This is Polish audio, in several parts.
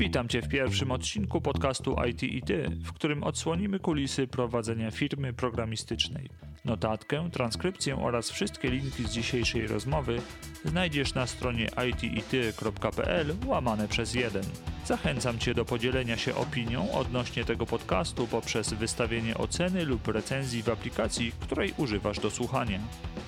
Witam Cię w pierwszym odcinku podcastu IT i Ty, w którym odsłonimy kulisy prowadzenia firmy programistycznej. Notatkę, transkrypcję oraz wszystkie linki z dzisiejszej rozmowy znajdziesz na stronie itity.pl łamane przez jeden. Zachęcam Cię do podzielenia się opinią odnośnie tego podcastu poprzez wystawienie oceny lub recenzji w aplikacji, której używasz do słuchania.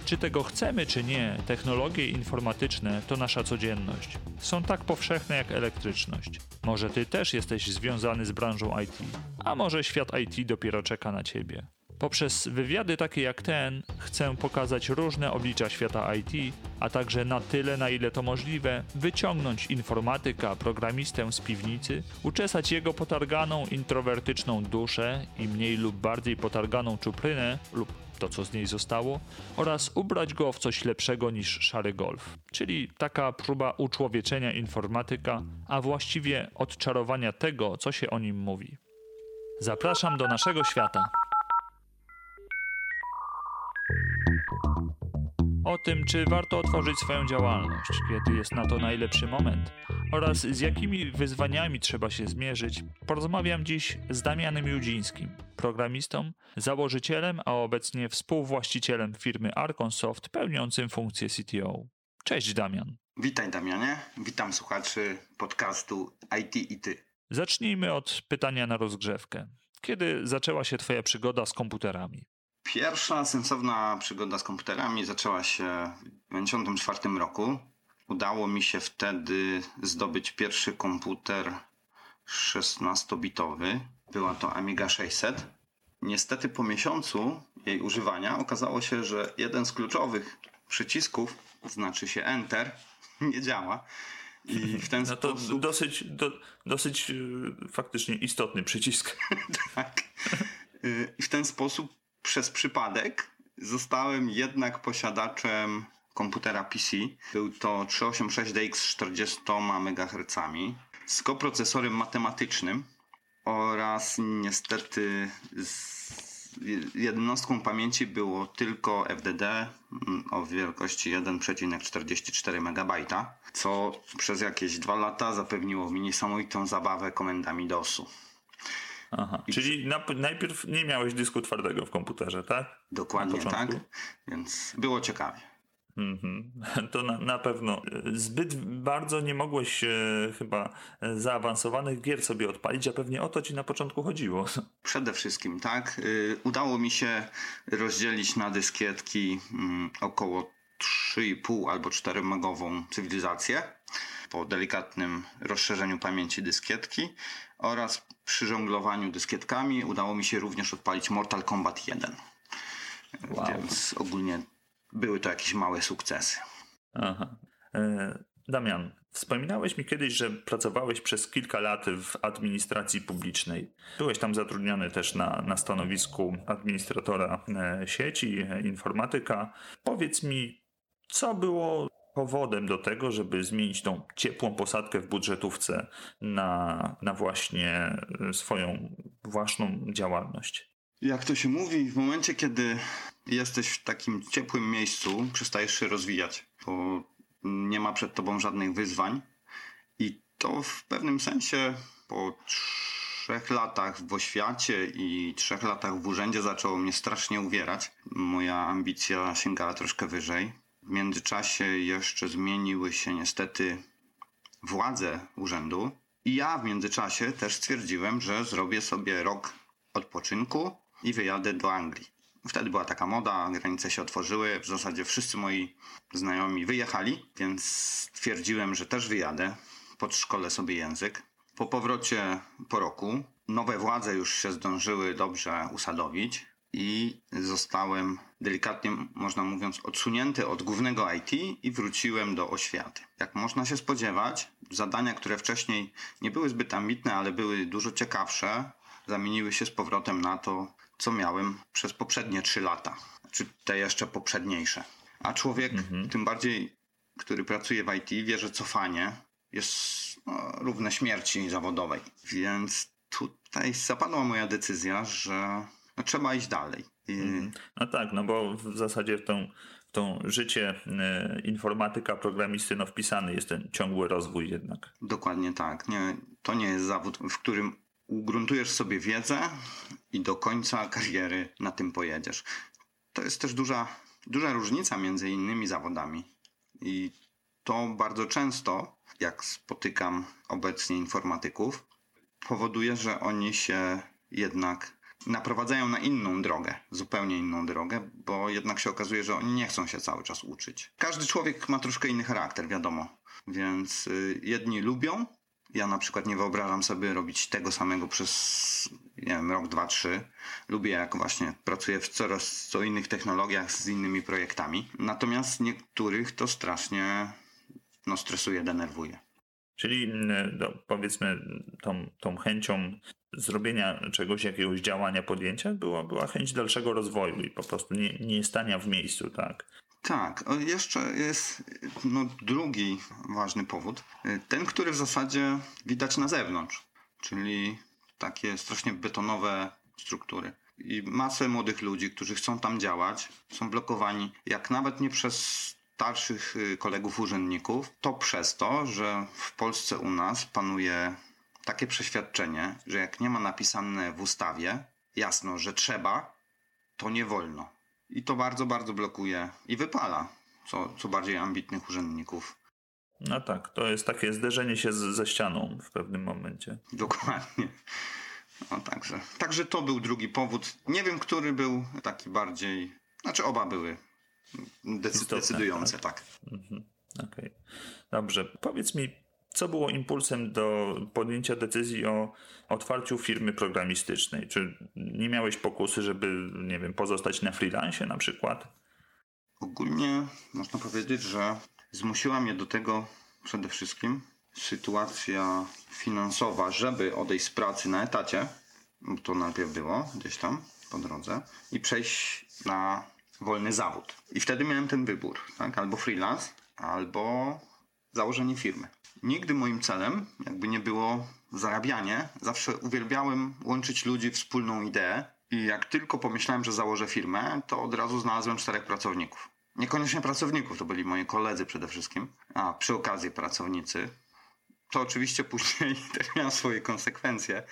Czy tego chcemy, czy nie, technologie informatyczne to nasza codzienność. Są tak powszechne jak elektryczność. Może Ty też jesteś związany z branżą IT, a może świat IT dopiero czeka na Ciebie. Poprzez wywiady takie jak ten chcę pokazać różne oblicza świata IT, a także na tyle, na ile to możliwe, wyciągnąć informatyka, programistę z piwnicy, uczesać jego potarganą, introwertyczną duszę i mniej lub bardziej potarganą czuprynę lub to, co z niej zostało, oraz ubrać go w coś lepszego niż szary golf. Czyli taka próba uczłowieczenia informatyka, a właściwie odczarowania tego, co się o nim mówi. Zapraszam do naszego świata. O tym, czy warto otworzyć swoją działalność, kiedy jest na to najlepszy moment oraz z jakimi wyzwaniami trzeba się zmierzyć, porozmawiam dziś z Damianem Judzińskim, programistą, założycielem, a obecnie współwłaścicielem firmy Arconsoft, pełniącym funkcję CTO. Cześć Damian. Witaj Damianie, witam słuchaczy podcastu IT i Ty. Zacznijmy od pytania na rozgrzewkę. Kiedy zaczęła się Twoja przygoda z komputerami? Pierwsza sensowna przygoda z komputerami zaczęła się w 1994 roku. Udało mi się wtedy zdobyć pierwszy komputer 16-bitowy. Była to Amiga 600. Niestety po miesiącu jej używania okazało się, że jeden z kluczowych przycisków, znaczy się Enter, nie działa. I w ten no to sposób... dosyć, do, dosyć yy, faktycznie istotny przycisk. tak. Yy, I w ten sposób przez przypadek zostałem jednak posiadaczem komputera PC. Był to 386DX z 40 MHz z koprocesorem matematycznym oraz niestety z jednostką pamięci było tylko FDD mm, o wielkości 1,44 MB, co przez jakieś dwa lata zapewniło mi niesamowitą zabawę komendami DOSu. Aha, czyli na, najpierw nie miałeś dysku twardego w komputerze, tak? Dokładnie tak, więc było ciekawie. Mm-hmm. To na, na, pewno. Zbyt bardzo nie mogłeś e, chyba zaawansowanych gier sobie odpalić, a pewnie o to ci na początku chodziło. Przede wszystkim, tak. Y, udało mi się rozdzielić na dyskietki mm, około 3,5 albo 4 megową cywilizację po delikatnym rozszerzeniu pamięci dyskietki oraz przy żonglowaniu dyskietkami udało mi się również odpalić Mortal Kombat 1. Wow. Więc ogólnie były to jakieś małe sukcesy. Aha. E, Damian, wspominałeś mi kiedyś, że pracowałeś przez kilka lat w administracji publicznej. Byłeś tam zatrudniony też na, na stanowisku administratora e, sieci, e, informatyka. Powiedz mi, co było powodem do tego, żeby zmienić tą ciepłą posadkę w budżetówce na, na właśnie swoją własną działalność? Jak to się mówi, w momencie, kiedy jesteś w takim ciepłym miejscu, przestajesz się rozwijać, bo nie ma przed tobą żadnych wyzwań. I to w pewnym sensie po trzech latach w oświacie i trzech latach w urzędzie zaczęło mnie strasznie uwierać. Moja ambicja sięgała troszkę wyżej. W międzyczasie jeszcze zmieniły się niestety władze urzędu. I ja w międzyczasie też stwierdziłem, że zrobię sobie rok odpoczynku i wyjadę do Anglii. Wtedy była taka moda, granice się otworzyły, w zasadzie wszyscy moi znajomi wyjechali, więc stwierdziłem, że też wyjadę, podszkolę sobie język. Po powrocie po roku nowe władze już się zdążyły dobrze usadowić i zostałem delikatnie, można mówiąc, odsunięty od głównego IT i wróciłem do oświaty. Jak można się spodziewać, zadania, które wcześniej nie były zbyt ambitne, ale były dużo ciekawsze, zamieniły się z powrotem na to, co miałem przez poprzednie trzy lata, czy te jeszcze poprzedniejsze. A człowiek, mhm. tym bardziej, który pracuje w IT, wie, że cofanie jest no, równe śmierci zawodowej. Więc tutaj zapadła moja decyzja, że no, trzeba iść dalej. Mhm. No tak, no bo w zasadzie w tą, to życie e, informatyka, programisty, no wpisany jest ten ciągły rozwój jednak. Dokładnie tak. Nie, to nie jest zawód, w którym ugruntujesz sobie wiedzę i do końca kariery na tym pojedziesz. To jest też duża, duża różnica między innymi zawodami. I to bardzo często, jak spotykam obecnie informatyków, powoduje, że oni się jednak naprowadzają na inną drogę, zupełnie inną drogę, bo jednak się okazuje, że oni nie chcą się cały czas uczyć. Każdy człowiek ma troszkę inny charakter, wiadomo. Więc y, jedni lubią. Ja na przykład nie wyobrażam sobie robić tego samego przez nie wiem, rok, dwa, trzy. Lubię jak właśnie pracuję w coraz co innych technologiach z innymi projektami. Natomiast niektórych to strasznie no, stresuje, denerwuje. Czyli no, powiedzmy tą, tą chęcią zrobienia czegoś, jakiegoś działania, podjęcia była, była chęć dalszego rozwoju i po prostu nie, nie stania w miejscu, tak? Tak, jeszcze jest no, drugi ważny powód. Ten, który w zasadzie widać na zewnątrz, czyli takie strasznie betonowe struktury. I masę młodych ludzi, którzy chcą tam działać, są blokowani, jak nawet nie przez starszych y, kolegów urzędników, to przez to, że w Polsce u nas panuje takie przeświadczenie, że jak nie ma napisane w ustawie jasno, że trzeba, to nie wolno. I to bardzo, bardzo blokuje i wypala co, co bardziej ambitnych urzędników. No tak, to jest takie zderzenie się z, ze ścianą w pewnym momencie. Dokładnie. No także, także to był drugi powód. Nie wiem, który był taki bardziej. Znaczy, oba były decydujące, tak. tak. Mhm. Okej. Okay. Dobrze. Powiedz mi, co było impulsem do podjęcia decyzji o otwarciu firmy programistycznej? Czy nie miałeś pokusy, żeby, nie wiem, pozostać na freelancie na przykład? Ogólnie można powiedzieć, że zmusiła mnie do tego przede wszystkim sytuacja finansowa, żeby odejść z pracy na etacie. To najpierw było gdzieś tam po drodze i przejść na wolny zawód. I wtedy miałem ten wybór, tak? albo freelance, albo założenie firmy. Nigdy moim celem jakby nie było zarabianie. Zawsze uwielbiałem łączyć ludzi w wspólną ideę. I jak tylko pomyślałem, że założę firmę, to od razu znalazłem czterech pracowników. Niekoniecznie pracowników, to byli moi koledzy przede wszystkim, a przy okazji pracownicy. To oczywiście później też miało swoje konsekwencje,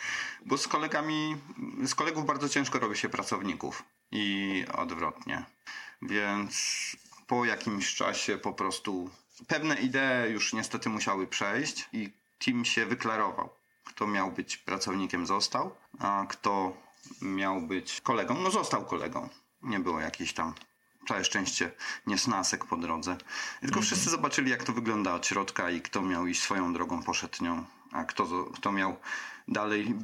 bo z kolegami, z kolegów bardzo ciężko robi się pracowników i odwrotnie. Więc po jakimś czasie po prostu pewne idee już niestety musiały przejść i team się wyklarował. Kto miał być pracownikiem, został, a kto miał być kolegą, no został kolegą. Nie było jakiejś tam całe szczęście niesnasek po drodze. Tylko mm -hmm. wszyscy zobaczyli, jak to wygląda od środka i kto miał iść swoją drogą, poszedł nią, a kto, kto miał dalej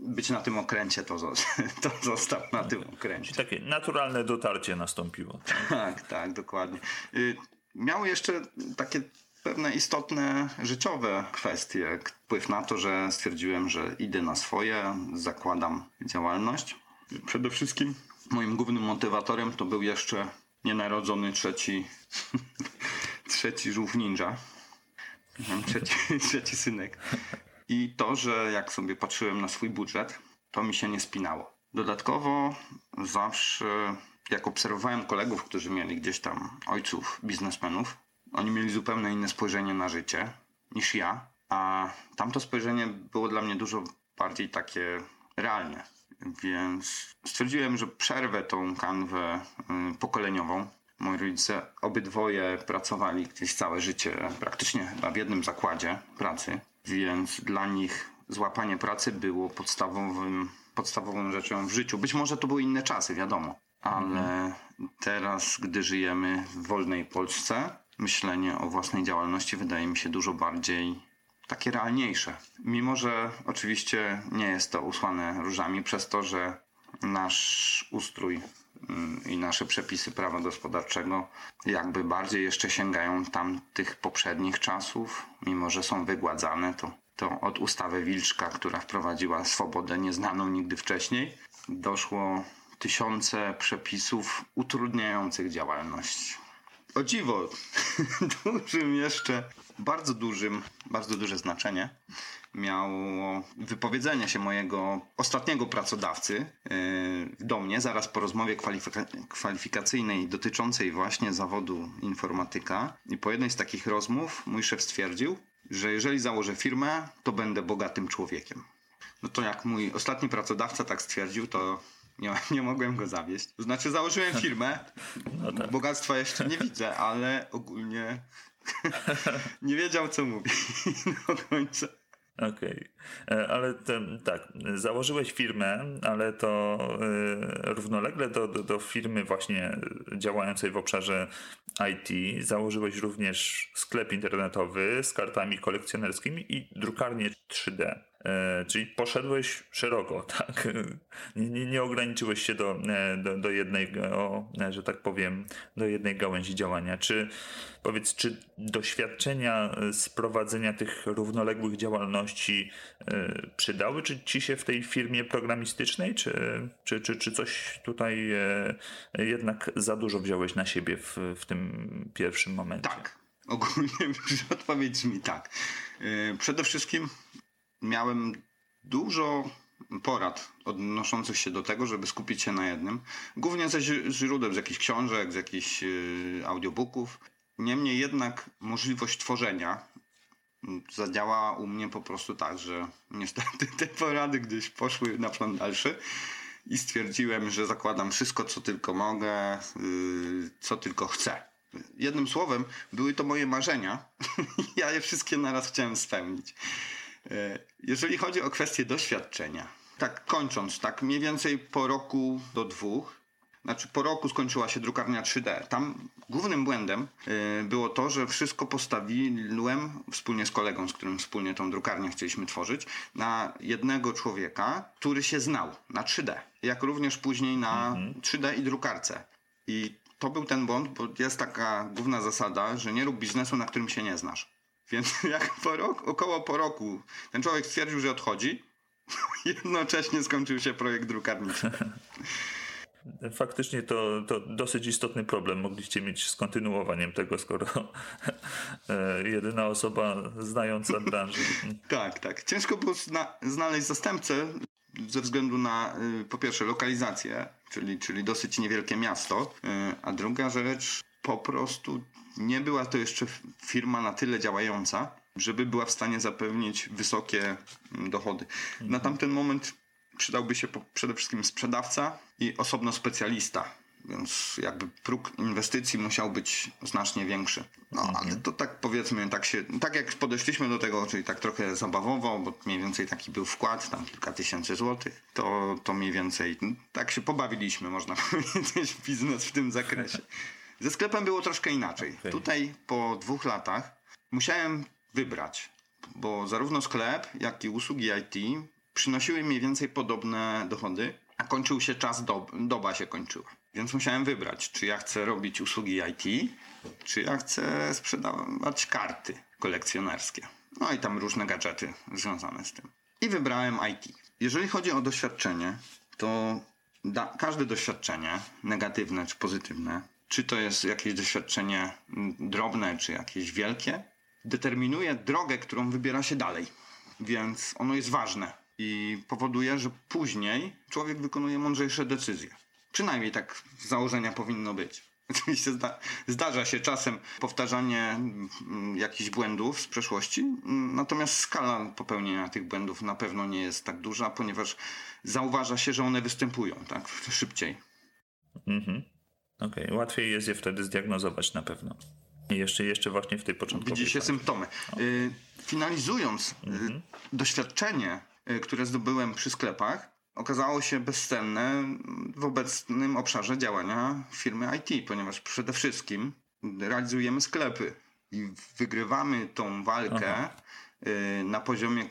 być na tym okręcie, to, to został na tym okręcie. Takie naturalne dotarcie nastąpiło. Tak, tak, tak dokładnie. Y, miało jeszcze takie pewne istotne życiowe kwestie. Wpływ na to, że stwierdziłem, że idę na swoje, zakładam działalność. Przede wszystkim moim głównym motywatorem to był jeszcze nienarodzony trzeci, trzeci żółw ninja. Trzeci, trzeci synek. I to, że jak sobie patrzyłem na swój budżet, to mi się nie spinało. Dodatkowo zawsze, jak obserwowałem kolegów, którzy mieli gdzieś tam ojców, biznesmenów, oni mieli zupełnie inne spojrzenie na życie niż ja, a tamto spojrzenie było dla mnie dużo bardziej takie realne. Więc stwierdziłem, że przerwę tą kanwę y, pokoleniową. Moi rodzice obydwoje pracowali gdzieś całe życie, praktycznie w jednym zakładzie pracy więc dla nich złapanie pracy było podstawowym, podstawową rzeczą w życiu. Być może to były inne czasy, wiadomo, ale teraz, gdy żyjemy w wolnej Polsce, myślenie o własnej działalności wydaje mi się dużo bardziej takie realniejsze. Mimo, że oczywiście nie jest to usłane różami przez to, że nasz ustrój mm, i nasze przepisy prawa gospodarczego jakby bardziej jeszcze sięgają tamtych poprzednich czasów, mimo że są wygładzane, to, to od ustawy Wilczka, która wprowadziła swobodę nieznaną nigdy wcześniej, doszło tysiące przepisów utrudniających działalność. o dziwo, dużym jeszcze, bardzo dużym, bardzo duże znaczenie miało wypowiedzenie się mojego ostatniego pracodawcy yy, do mnie zaraz po rozmowie kwalifika- kwalifikacyjnej dotyczącej właśnie zawodu informatyka. I po jednej z takich rozmów mój szef stwierdził, że jeżeli założę firmę, to będę bogatym człowiekiem. No to jak mój ostatni pracodawca tak stwierdził, to nie, nie mogłem go zawieść. To znaczy założyłem firmę, no tak. bogactwa jeszcze nie widzę, ale ogólnie nie wiedział co mówi do końca. Okej, okay. E, ale tak, założyłeś firmę, ale to y, równolegle do, do, do, firmy właśnie działającej w obszarze IT założyłeś również sklep internetowy z kartami kolekcjonerskimi i drukarnię 3D. E, czyli poszedłeś szeroko, tak? Nie, nie, ograniczyłeś się do, e, do, do jednego, e, że tak powiem, do jednej gałęzi działania. Czy powiedz, czy doświadczenia z prowadzenia tych równoległych działalności przydały czy ci się w tej firmie programistycznej, czy, czy, czy, czy coś tutaj jednak za dużo wziąłeś na siebie w, w tym pierwszym momencie? Tak. Ogólnie odpowiedź brzmi tak. Przede wszystkim miałem dużo porad odnoszących się do tego, żeby skupić się na jednym. Głównie ze źródeł, z jakichś książek, z jakichś yy, audiobooków. Niemniej jednak możliwość tworzenia zadziałała u mnie po prostu tak, że niestety te porady gdzieś poszły na plan dalszy i stwierdziłem, że zakładam wszystko, co tylko mogę, yy, co tylko chcę. Jednym słowem, były to moje marzenia. ja je wszystkie naraz chciałem spełnić. E, jeżeli chodzi o kwestię doświadczenia, tak kończąc, tak mniej więcej po roku do dwóch, znaczy po roku skończyła się drukarnia 3D. Tam głównym błędem e, było to, że wszystko postawiłem wspólnie z kolegą, z którym wspólnie tą drukarnię chcieliśmy tworzyć, na jednego człowieka, który się znał na 3D, jak również później na 3D mhm. i drukarce. I to był ten błąd, bo jest taka główna zasada, że nie rób biznesu, na którym się nie znasz. Więc jak po roku, około po roku ten człowiek stwierdził, że odchodzi, jednocześnie skończył się projekt drukarniczy. Faktycznie to, to dosyć istotny problem mogliście mieć z kontynuowaniem tego, skoro e, jedyna osoba znająca branżę. tak, tak. Ciężko było zna znaleźć zastępcę ze względu na y, po pierwsze lokalizację, czyli, czyli dosyć niewielkie miasto, y, a druga rzecz po prostu nie była to jeszcze firma na tyle działająca, żeby była w stanie zapewnić wysokie mm, dochody. Na mhm. tamten moment przydałby się przede wszystkim sprzedawca i osobno specjalista. Więc jakby próg inwestycji musiał być znacznie większy. No ale mhm. to tak powiedzmy, tak się, tak jak podeszliśmy do tego, czyli tak trochę zabawowo, bo mniej więcej taki był wkład, tam kilka tysięcy złotych, to, to mniej więcej tak się pobawiliśmy, można powiedzieć, biznes w tym zakresie. Ze sklepem było troszkę inaczej. Okay. Tutaj po dwóch latach musiałem wybrać, bo zarówno sklep, jak i usługi IT przynosiły mniej więcej podobne dochody, a kończył się czas, dob doba się kończyła. Więc musiałem wybrać, czy ja chcę robić usługi IT, czy ja chcę sprzedawać karty kolekcjonerskie. No i tam różne gadżety związane z tym. I wybrałem IT. Jeżeli chodzi o doświadczenie, to każde doświadczenie, negatywne czy pozytywne, czy to jest jakieś doświadczenie drobne, czy jakieś wielkie, determinuje drogę, którą wybiera się dalej. Więc ono jest ważne i powoduje, że później człowiek wykonuje mądrzejsze decyzje. Przynajmniej tak z założenia powinno być. Oczywiście zda zdarza się czasem powtarzanie mm, jakichś błędów z przeszłości, natomiast skala popełnienia tych błędów na pewno nie jest tak duża, ponieważ zauważa się, że one występują tak szybciej. Mhm. Okej, okay. łatwiej jest je wtedy zdiagnozować na pewno. I jeszcze, jeszcze właśnie w tej początkowej Widzi się symptomy. Y, finalizując, y, mhm. doświadczenie, y, które zdobyłem przy sklepach, okazało się bezcenne w obecnym obszarze działania firmy IT, ponieważ przede wszystkim realizujemy sklepy i wygrywamy tą walkę Aha. na poziomie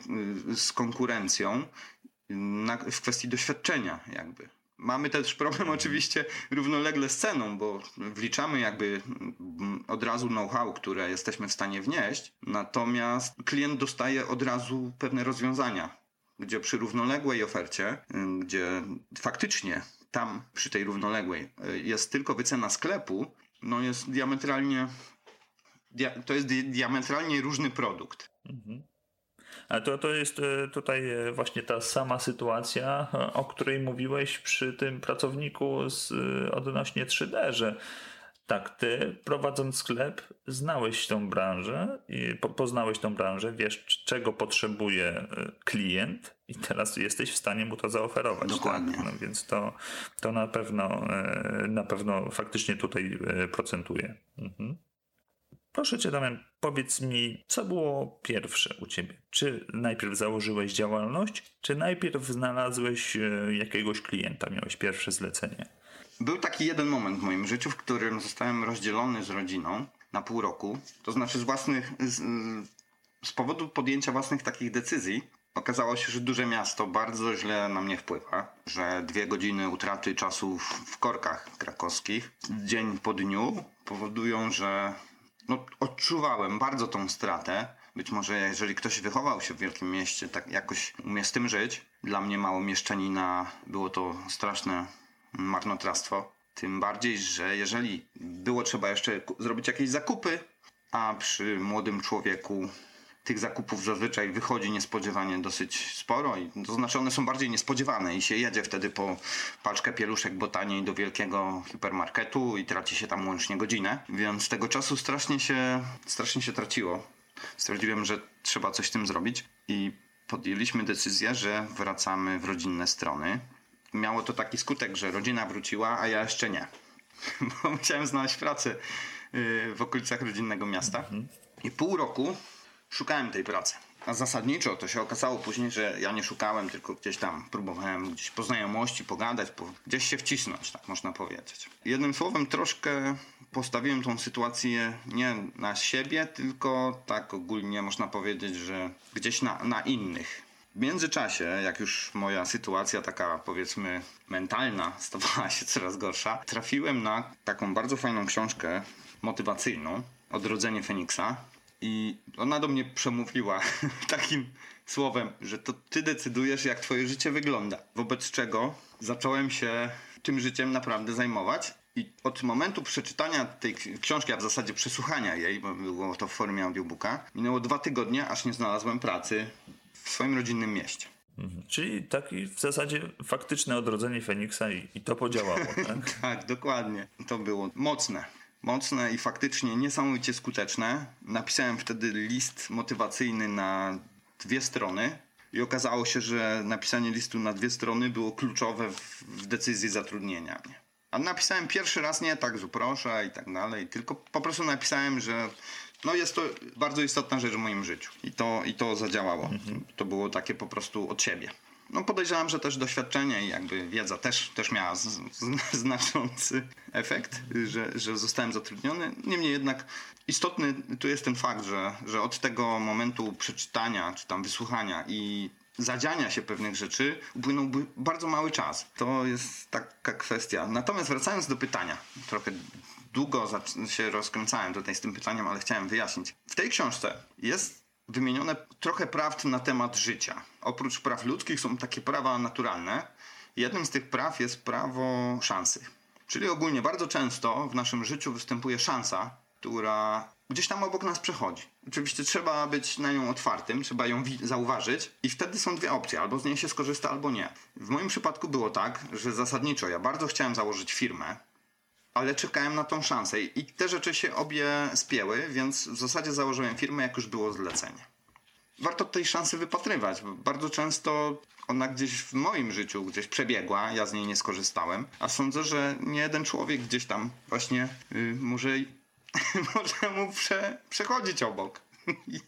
z konkurencją na, w kwestii doświadczenia jakby. Mamy też problem oczywiście równolegle z ceną, bo wliczamy jakby od razu know-how, które jesteśmy w stanie wnieść, natomiast klient dostaje od razu pewne rozwiązania, gdzie przy równoległej ofercie, gdzie faktycznie tam przy tej równoległej jest tylko wycena sklepu no jest diametralnie, dia, to jest di diametralnie różny produkt. Mhm. To, to jest e, tutaj e, właśnie ta sama sytuacja, e, o której mówiłeś przy tym pracowniku z, odnośnie 3D, że tak, ty prowadząc sklep, znałeś tą branżę i poznałeś tą branżę, wiesz czego potrzebuje klient i teraz jesteś w stanie mu to zaoferować. Dokładnie. Tak? No więc to, to na pewno na pewno faktycznie tutaj procentuje. Mhm. Proszę cię, Damian, powiedz mi, co było pierwsze u ciebie? Czy najpierw założyłeś działalność, czy najpierw znalazłeś e, jakiegoś klienta, miałeś pierwsze zlecenie? Był taki jeden moment w moim życiu, w którym zostałem rozdzielony z rodziną na pół roku. To znaczy z własnych, z, z powodu podjęcia własnych takich decyzji, Okazało się, że duże miasto bardzo źle na mnie wpływa, że dwie godziny utraty czasu w korkach krakowskich dzień po dniu powodują, że no, odczuwałem bardzo tą stratę. Być może jeżeli ktoś wychował się w wielkim mieście, tak jakoś umie z tym żyć. Dla mnie małomieszczanina było to straszne marnotrawstwo. Tym bardziej, że jeżeli było trzeba jeszcze zrobić jakieś zakupy, a przy młodym człowieku tych zakupów zazwyczaj wychodzi niespodziewanie dosyć sporo i to znaczy one są bardziej niespodziewane i się jedzie wtedy po paczkę pieluszek, bo taniej do wielkiego hipermarketu i traci się tam łącznie godzinę, więc tego czasu strasznie się, strasznie się traciło. Stwierdziłem, że trzeba coś z tym zrobić i podjęliśmy decyzję, że wracamy w rodzinne strony. Miało to taki skutek, że rodzina wróciła, a ja jeszcze nie. Bo musiałem znaleźć pracę y, w okolicach rodzinnego miasta. Mhm. I pół roku szukałem tej pracy. A zasadniczo to się okazało później, że ja nie szukałem, tylko gdzieś tam próbowałem gdzieś po znajomości pogadać, po, gdzieś się wcisnąć, tak można powiedzieć. Jednym słowem, troszkę postawiłem tą sytuację nie na siebie, tylko tak ogólnie można powiedzieć, że gdzieś na, na innych. W międzyczasie, jak już moja sytuacja taka powiedzmy mentalna stawała się coraz gorsza, trafiłem na taką bardzo fajną książkę motywacyjną Odrodzenie Feniksa i ona do mnie przemówiła takim słowem, że to ty decydujesz, jak twoje życie wygląda. Wobec czego zacząłem się tym życiem naprawdę zajmować. I od momentu przeczytania tej książki, a w zasadzie przesłuchania jej, bo było to w formie audiobooka, minęło dwa tygodnie, aż nie znalazłem pracy w swoim rodzinnym mieście. Mhm. Czyli taki w zasadzie faktyczne odrodzenie Feniksa i, i to podziałało, tak? tak, dokładnie. To było mocne mocne i faktycznie niesamowicie skuteczne. Napisałem wtedy list motywacyjny na dwie strony i okazało się, że napisanie listu na dwie strony było kluczowe w, decyzji zatrudnienia mnie. A napisałem pierwszy raz nie tak, że proszę i tak dalej, tylko po prostu napisałem, że no jest to bardzo istotna rzecz w moim życiu. I to, i to zadziałało. Mhm. To było takie po prostu od siebie no podejrzewam, że też doświadczenie i jakby wiedza też, też miała z, z, znaczący efekt, że, że zostałem zatrudniony. Niemniej jednak istotny tu jest ten fakt, że, że od tego momentu przeczytania czy tam wysłuchania i zadziania się pewnych rzeczy upłynąłby bardzo mały czas. To jest taka kwestia. Natomiast wracając do pytania, trochę długo się rozkręcałem tutaj z tym pytaniem, ale chciałem wyjaśnić. W tej książce jest wymienione trochę prawd na temat życia. Oprócz praw ludzkich są takie prawa naturalne. Jednym z tych praw jest prawo szansy. Czyli ogólnie bardzo często w naszym życiu występuje szansa, która gdzieś tam obok nas przechodzi. Oczywiście trzeba być na nią otwartym, trzeba ją zauważyć i wtedy są dwie opcje, albo z niej się skorzysta, albo nie. W moim przypadku było tak, że zasadniczo ja bardzo chciałem założyć firmę, ale czekałem na tą szansę i te rzeczy się obie spięły, więc w zasadzie założyłem firmę, jak już było zlecenie. Warto tej szansy wypatrywać, bo bardzo często ona gdzieś w moim życiu gdzieś przebiegła, ja z niej nie skorzystałem, a sądzę, że nie jeden człowiek gdzieś tam właśnie yy, może, może mu prze, przechodzić obok. I,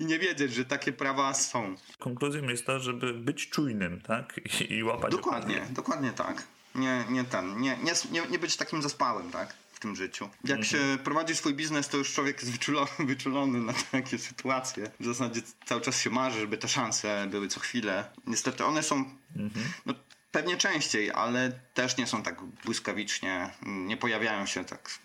I, nie wiedzieć, że takie prawa są. Konkluzją jest to, żeby być czujnym, tak? I, i łapać Dokładnie, dokładnie tak nie, nie ten, nie, nie, nie być takim zaspałym, tak? W tym życiu. Jak mhm. się prowadzi swój biznes, to już człowiek jest wyczulony, wyczulony na takie sytuacje. W zasadzie cały czas się marzy, żeby te szanse były co chwilę. Niestety one są, mhm. no, pewnie częściej, ale też nie są tak błyskawicznie, nie pojawiają się tak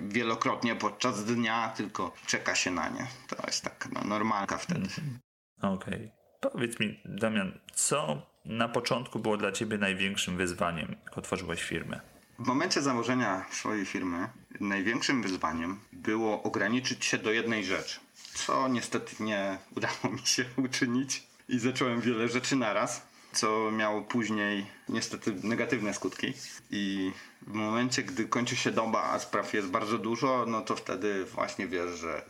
wielokrotnie podczas dnia, tylko czeka się na nie. To jest tak no, normalka wtedy. Mhm. Okej. Okay. Powiedz mi, Damian, co na początku było dla ciebie największym wyzwaniem, jak otworzyłeś firmę? W momencie założenia swojej firmy największym wyzwaniem było ograniczyć się do jednej rzeczy, co niestety nie udało mi się uczynić i zacząłem wiele rzeczy naraz, co miało później niestety negatywne skutki. I w momencie, gdy kończy się doba, a spraw jest bardzo dużo, no to wtedy właśnie wiesz, że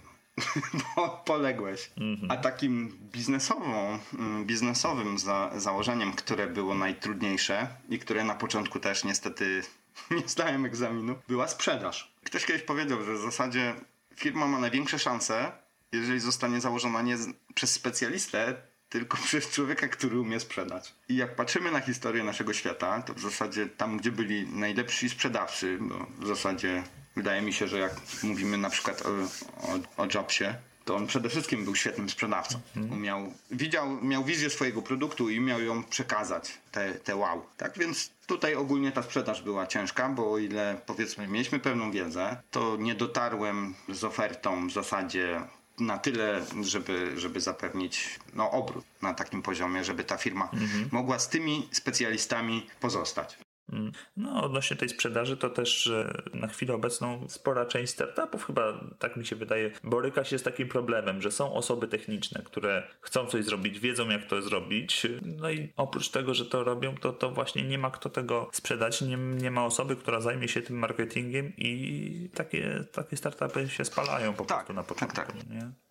poległeś. A takim biznesową, mm, biznesowym za, założeniem, które było najtrudniejsze i które na początku też niestety nie zdałem egzaminu, była sprzedaż. Ktoś kiedyś powiedział, że w zasadzie firma ma największe szanse, jeżeli zostanie założona nie przez specjalistę, tylko przez człowieka, który umie sprzedać. I jak patrzymy na historię naszego świata, to w zasadzie tam, gdzie byli najlepsi sprzedawcy, bo w zasadzie wydaje mi się, że jak mówimy na przykład o, o, o Jobsie, to on przede wszystkim był świetnym sprzedawcą. Mhm. Umiał, widział, miał wizję swojego produktu i umiał ją przekazać, te, te wow. Tak więc tutaj ogólnie ta sprzedaż była ciężka, bo o ile powiedzmy mieliśmy pewną wiedzę, to nie dotarłem z ofertą w zasadzie na tyle, żeby, żeby zapewnić no, obrót na takim poziomie, żeby ta firma mhm. mogła z tymi specjalistami pozostać. Mm. No, odnośnie tej sprzedaży, to też na chwilę obecną spora część startupów, chyba tak mi się wydaje, boryka się z takim problemem, że są osoby techniczne, które chcą coś zrobić, wiedzą jak to zrobić, no i oprócz tego, że to robią, to, to właśnie nie ma kto tego sprzedać, nie, nie ma osoby, która zajmie się tym marketingiem i takie, takie startupy się spalają po tak, prostu na początku. Tak, tak. Nie?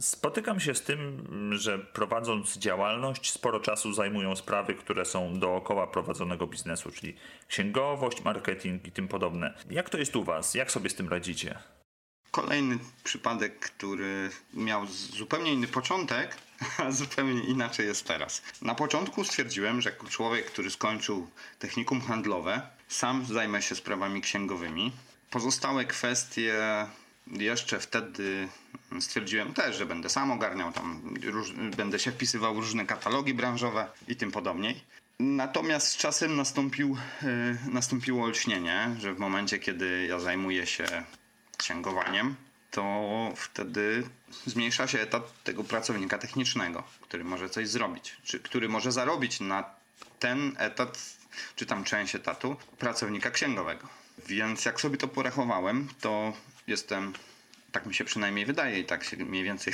Spotykam się z tym, że prowadząc działalność, sporo czasu zajmują sprawy, które są dookoła prowadzonego biznesu, czyli księgowość, marketing i tym podobne. Jak to jest u Was? Jak sobie z tym radzicie? Kolejny przypadek, który miał zupełnie inny początek, a zupełnie inaczej jest teraz. Na początku stwierdziłem, że jako człowiek, który skończył technikum handlowe, sam zajmę się sprawami księgowymi. Pozostałe kwestie jeszcze wtedy stwierdziłem też, że będę sam ogarniał tam, róż, będę się wpisywał w różne katalogi branżowe i tym podobniej. Natomiast z czasem nastąpił, yy, nastąpiło olśnienie, że w momencie, kiedy ja zajmuję się księgowaniem, to wtedy zmniejsza się etat tego pracownika technicznego, który może coś zrobić, czy który może zarobić na ten etat, czy tam część etatu pracownika księgowego. Więc jak sobie to porachowałem, to jestem, tak mi się przynajmniej wydaje i tak się mniej więcej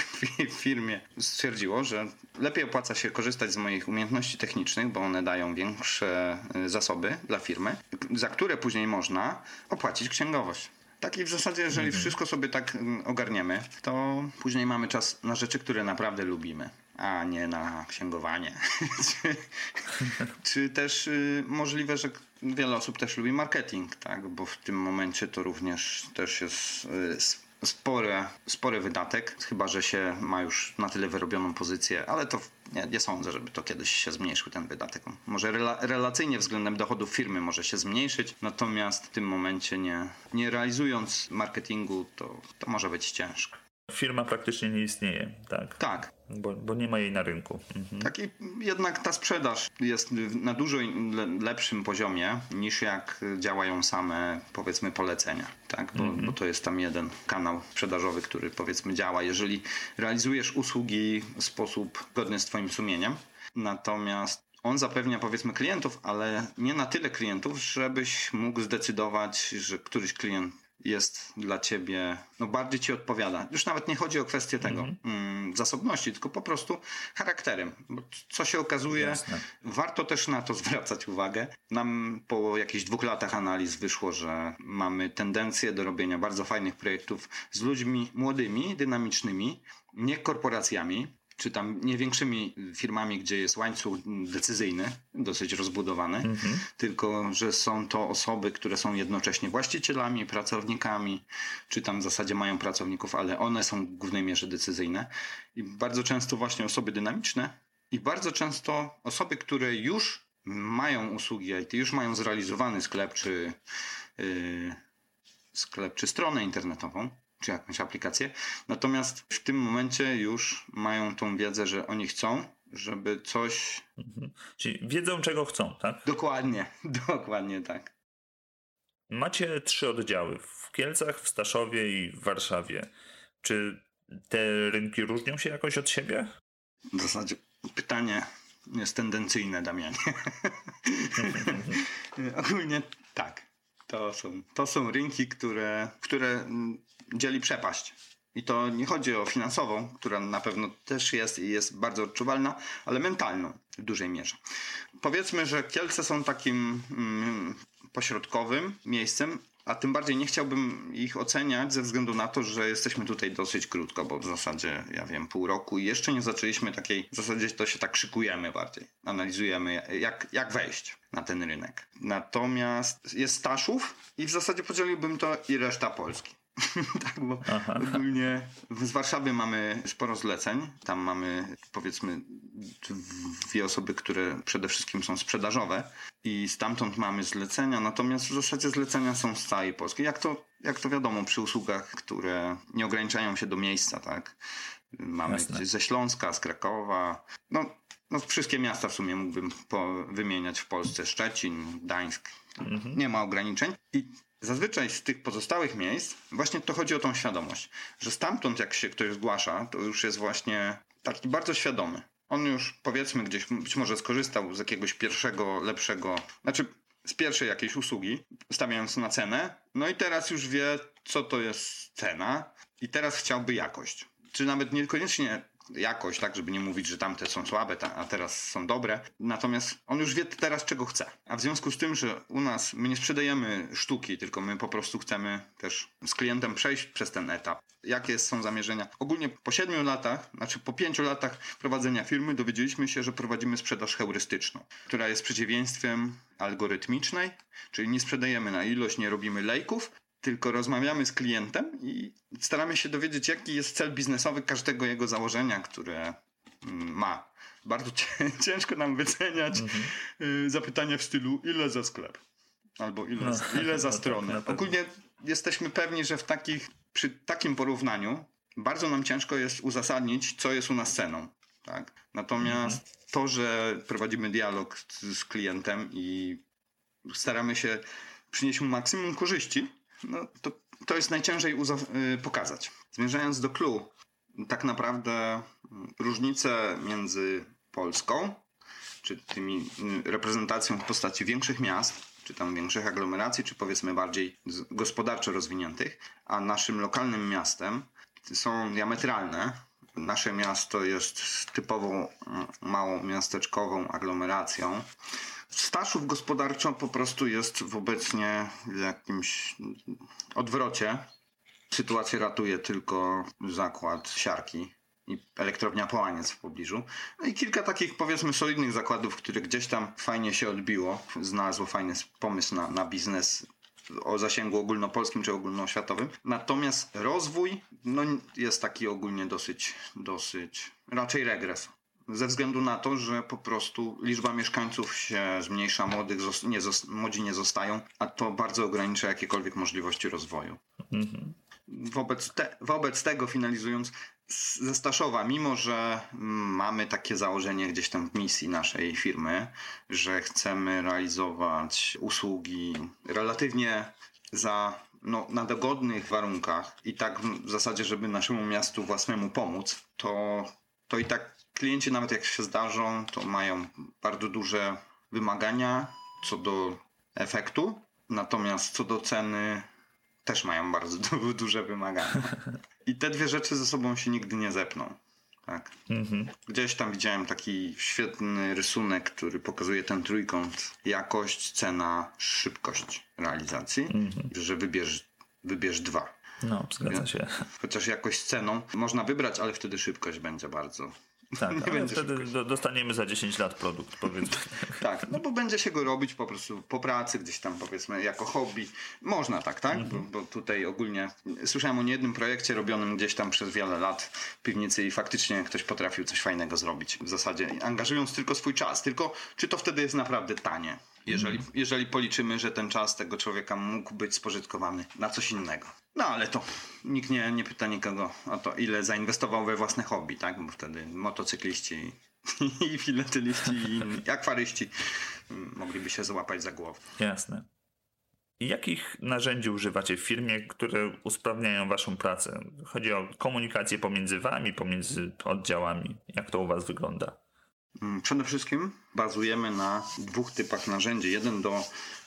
w firmie stwierdziło, że lepiej opłaca się korzystać z moich umiejętności technicznych, bo one dają większe y, zasoby dla firmy, za które później można opłacić księgowość. Tak i w zasadzie, jeżeli mhm. wszystko sobie tak y, ogarniemy, to później mamy czas na rzeczy, które naprawdę lubimy a nie na księgowanie. czy, czy, też y, możliwe, że wiele osób też lubi marketing, tak? bo w tym momencie to również też jest y, spory, spory wydatek, chyba że się ma już na tyle wyrobioną pozycję, ale to nie, nie sądzę, żeby to kiedyś się zmniejszył ten wydatek. Może rela, relacyjnie względem dochodów firmy może się zmniejszyć, natomiast w tym momencie nie, nie realizując marketingu to, to może być ciężko. Firma praktycznie nie istnieje, tak? Tak. Bo, bo nie ma jej na rynku. Mhm. Tak i jednak ta sprzedaż jest na dużo lepszym poziomie niż jak działają same powiedzmy polecenia, tak? Bo, mhm. bo to jest tam jeden kanał sprzedażowy, który powiedzmy działa. Jeżeli realizujesz usługi w sposób godny z twoim sumieniem, natomiast on zapewnia powiedzmy klientów, ale nie na tyle klientów, żebyś mógł zdecydować, że któryś klient jest dla ciebie, no bardziej ci odpowiada. Już nawet nie chodzi o kwestię tego mm -hmm. Zasobności, tylko po prostu charakterem. Bo co się okazuje, Jasne. warto też na to zwracać uwagę. Nam po jakichś dwóch latach analiz wyszło, że mamy tendencję do robienia bardzo fajnych projektów z ludźmi młodymi, dynamicznymi, nie korporacjami, czy tam nie większymi firmami, gdzie jest łańcuch decyzyjny, dosyć rozbudowany, mhm. tylko że są to osoby, które są jednocześnie właścicielami, pracownikami, czy tam w zasadzie mają pracowników, ale one są w głównej mierze decyzyjne. I bardzo często właśnie osoby dynamiczne i bardzo często osoby, które już mają usługi IT, już mają zrealizowany sklep, czy yy, sklep, czy stronę internetową, czy jakąś aplikację. Natomiast w tym momencie już mają tą wiedzę, że oni chcą, żeby coś. Mhm. Czyli wiedzą, czego chcą, tak? Dokładnie, dokładnie tak. Macie trzy oddziały w Kielcach, w Staszowie i w Warszawie. Czy te rynki różnią się jakoś od siebie? W zasadzie pytanie jest tendencyjne, Damianie. Ogólnie tak. To są, to są rynki, które, które dzieli przepaść. I to nie chodzi o finansową, która na pewno też jest i jest bardzo odczuwalna, ale mentalną w dużej mierze. Powiedzmy, że Kielce są takim mm, pośrodkowym miejscem, a tym bardziej nie chciałbym ich oceniać ze względu na to, że jesteśmy tutaj dosyć krótko, bo w zasadzie, ja wiem, pół roku i jeszcze nie zaczęliśmy takiej, w zasadzie to się tak szykujemy bardziej. Analizujemy, jak, jak wejść na ten rynek. Natomiast jest Staszów i w zasadzie podzieliłbym to i reszta Polski. tak, bo Aha. ogólnie z Warszawy mamy sporo zleceń. Tam mamy powiedzmy dwie osoby, które przede wszystkim są sprzedażowe i stamtąd mamy zlecenia, natomiast w zasadzie zlecenia są z całej Polski. Jak to, jak to wiadomo przy usługach, które nie ograniczają się do miejsca, tak? Mamy ze Śląska, z Krakowa. No, no wszystkie miasta w sumie mógłbym wymieniać w Polsce. Szczecin, Gdańsk. Mhm. Nie ma ograniczeń. I Zazwyczaj z tych pozostałych miejsc właśnie to chodzi o tą świadomość, że stamtąd jak się ktoś zgłasza, to już jest właśnie taki bardzo świadomy. On już powiedzmy gdzieś być może skorzystał z jakiegoś pierwszego, lepszego, znaczy z pierwszej jakiejś usługi, stawiając na cenę, no i teraz już wie, co to jest cena i teraz chciałby jakość. Czy nawet niekoniecznie jakość, tak, żeby nie mówić, że tamte są słabe, a teraz są dobre. Natomiast on już wie teraz, czego chce. A w związku z tym, że u nas my nie sprzedajemy sztuki, tylko my po prostu chcemy też z klientem przejść przez ten etap. Jakie są zamierzenia? Ogólnie po siedmiu latach, znaczy po pięciu latach prowadzenia firmy dowiedzieliśmy się, że prowadzimy sprzedaż heurystyczną, która jest przeciwieństwem algorytmicznej, czyli nie sprzedajemy na ilość, nie robimy lejków, tylko rozmawiamy z klientem i staramy się dowiedzieć, jaki jest cel biznesowy każdego jego założenia, które mm, ma. Bardzo ciężko nam wyceniać mhm. Y, zapytania w stylu ile za sklep albo ile, no, ile za no stronę. Ogólnie jesteśmy pewni, że w takich, przy takim porównaniu bardzo nam ciężko jest uzasadnić, co jest u nas ceną. Tak? Natomiast mhm. to, że prowadzimy dialog z, z klientem i staramy się przynieść mu maksimum korzyści, no, to, to jest najciężej y, pokazać. Zmierzając do clue, tak naprawdę mm, różnice między Polską, czy tymi y, reprezentacją w postaci większych miast, czy tam większych aglomeracji, czy powiedzmy bardziej gospodarczo rozwiniętych, a naszym lokalnym miastem są diametralne. Nasze miasto jest typową mm, małą miasteczkową aglomeracją, Staszów gospodarczo po prostu jest w obecnie jakimś odwrocie. Sytuację ratuje tylko zakład siarki i elektrownia Połaniec w pobliżu. No i kilka takich powiedzmy solidnych zakładów, które gdzieś tam fajnie się odbiło, znalazło fajny pomysł na, na biznes o zasięgu ogólnopolskim czy ogólnoświatowym. Natomiast rozwój no, jest taki ogólnie dosyć, dosyć raczej regres ze względu na to, że po prostu liczba mieszkańców się zmniejsza, młodych nie młodzi nie zostają, a to bardzo ogranicza jakiekolwiek możliwości rozwoju. Mhm. Wobec, te, wobec tego, finalizując, ze Staszowa, mimo że mamy takie założenie gdzieś tam w misji naszej firmy, że chcemy realizować usługi relatywnie za no, na dogodnych warunkach i tak w zasadzie, żeby naszemu miastu własnemu pomóc, to, to i tak klienci nawet jak się zdarzą, to mają bardzo duże wymagania co do efektu, natomiast co do ceny też mają bardzo duże wymagania. I te dwie rzeczy ze sobą się nigdy nie zepną. Tak. Mhm. Gdzieś tam widziałem taki świetny rysunek, który pokazuje ten trójkąt jakość, cena, szybkość realizacji, mhm. że wybierz, wybierz dwa. No, zgadza się. Chociaż jakość ceną można wybrać, ale wtedy szybkość będzie bardzo tak, ale wtedy do, dostaniemy za 10 lat produkt, powiedzmy. tak, no bo będzie się go robić po prostu po pracy, gdzieś tam powiedzmy jako hobby. Można tak, tak? Mhm. Bo, bo, tutaj ogólnie słyszałem o niejednym projekcie robionym gdzieś tam przez wiele lat w piwnicy i faktycznie ktoś potrafił coś fajnego zrobić. W zasadzie angażując tylko swój czas. Tylko czy to wtedy jest naprawdę tanie? Jeżeli, mhm. jeżeli policzymy, że ten czas tego człowieka mógł być spożytkowany na coś innego. No ale to nikt nie, nie pyta nikogo o to, ile zainwestował we własne hobby, tak? Bo wtedy motocykliści i filatyliści i akwaryści mogliby się złapać za głowę. Jasne. I jakich narzędzi używacie w firmie, które usprawniają waszą pracę? Chodzi o komunikację pomiędzy wami, pomiędzy oddziałami. Jak to u was wygląda? Mm, przede wszystkim bazujemy na dwóch typach narzędzi. Jeden do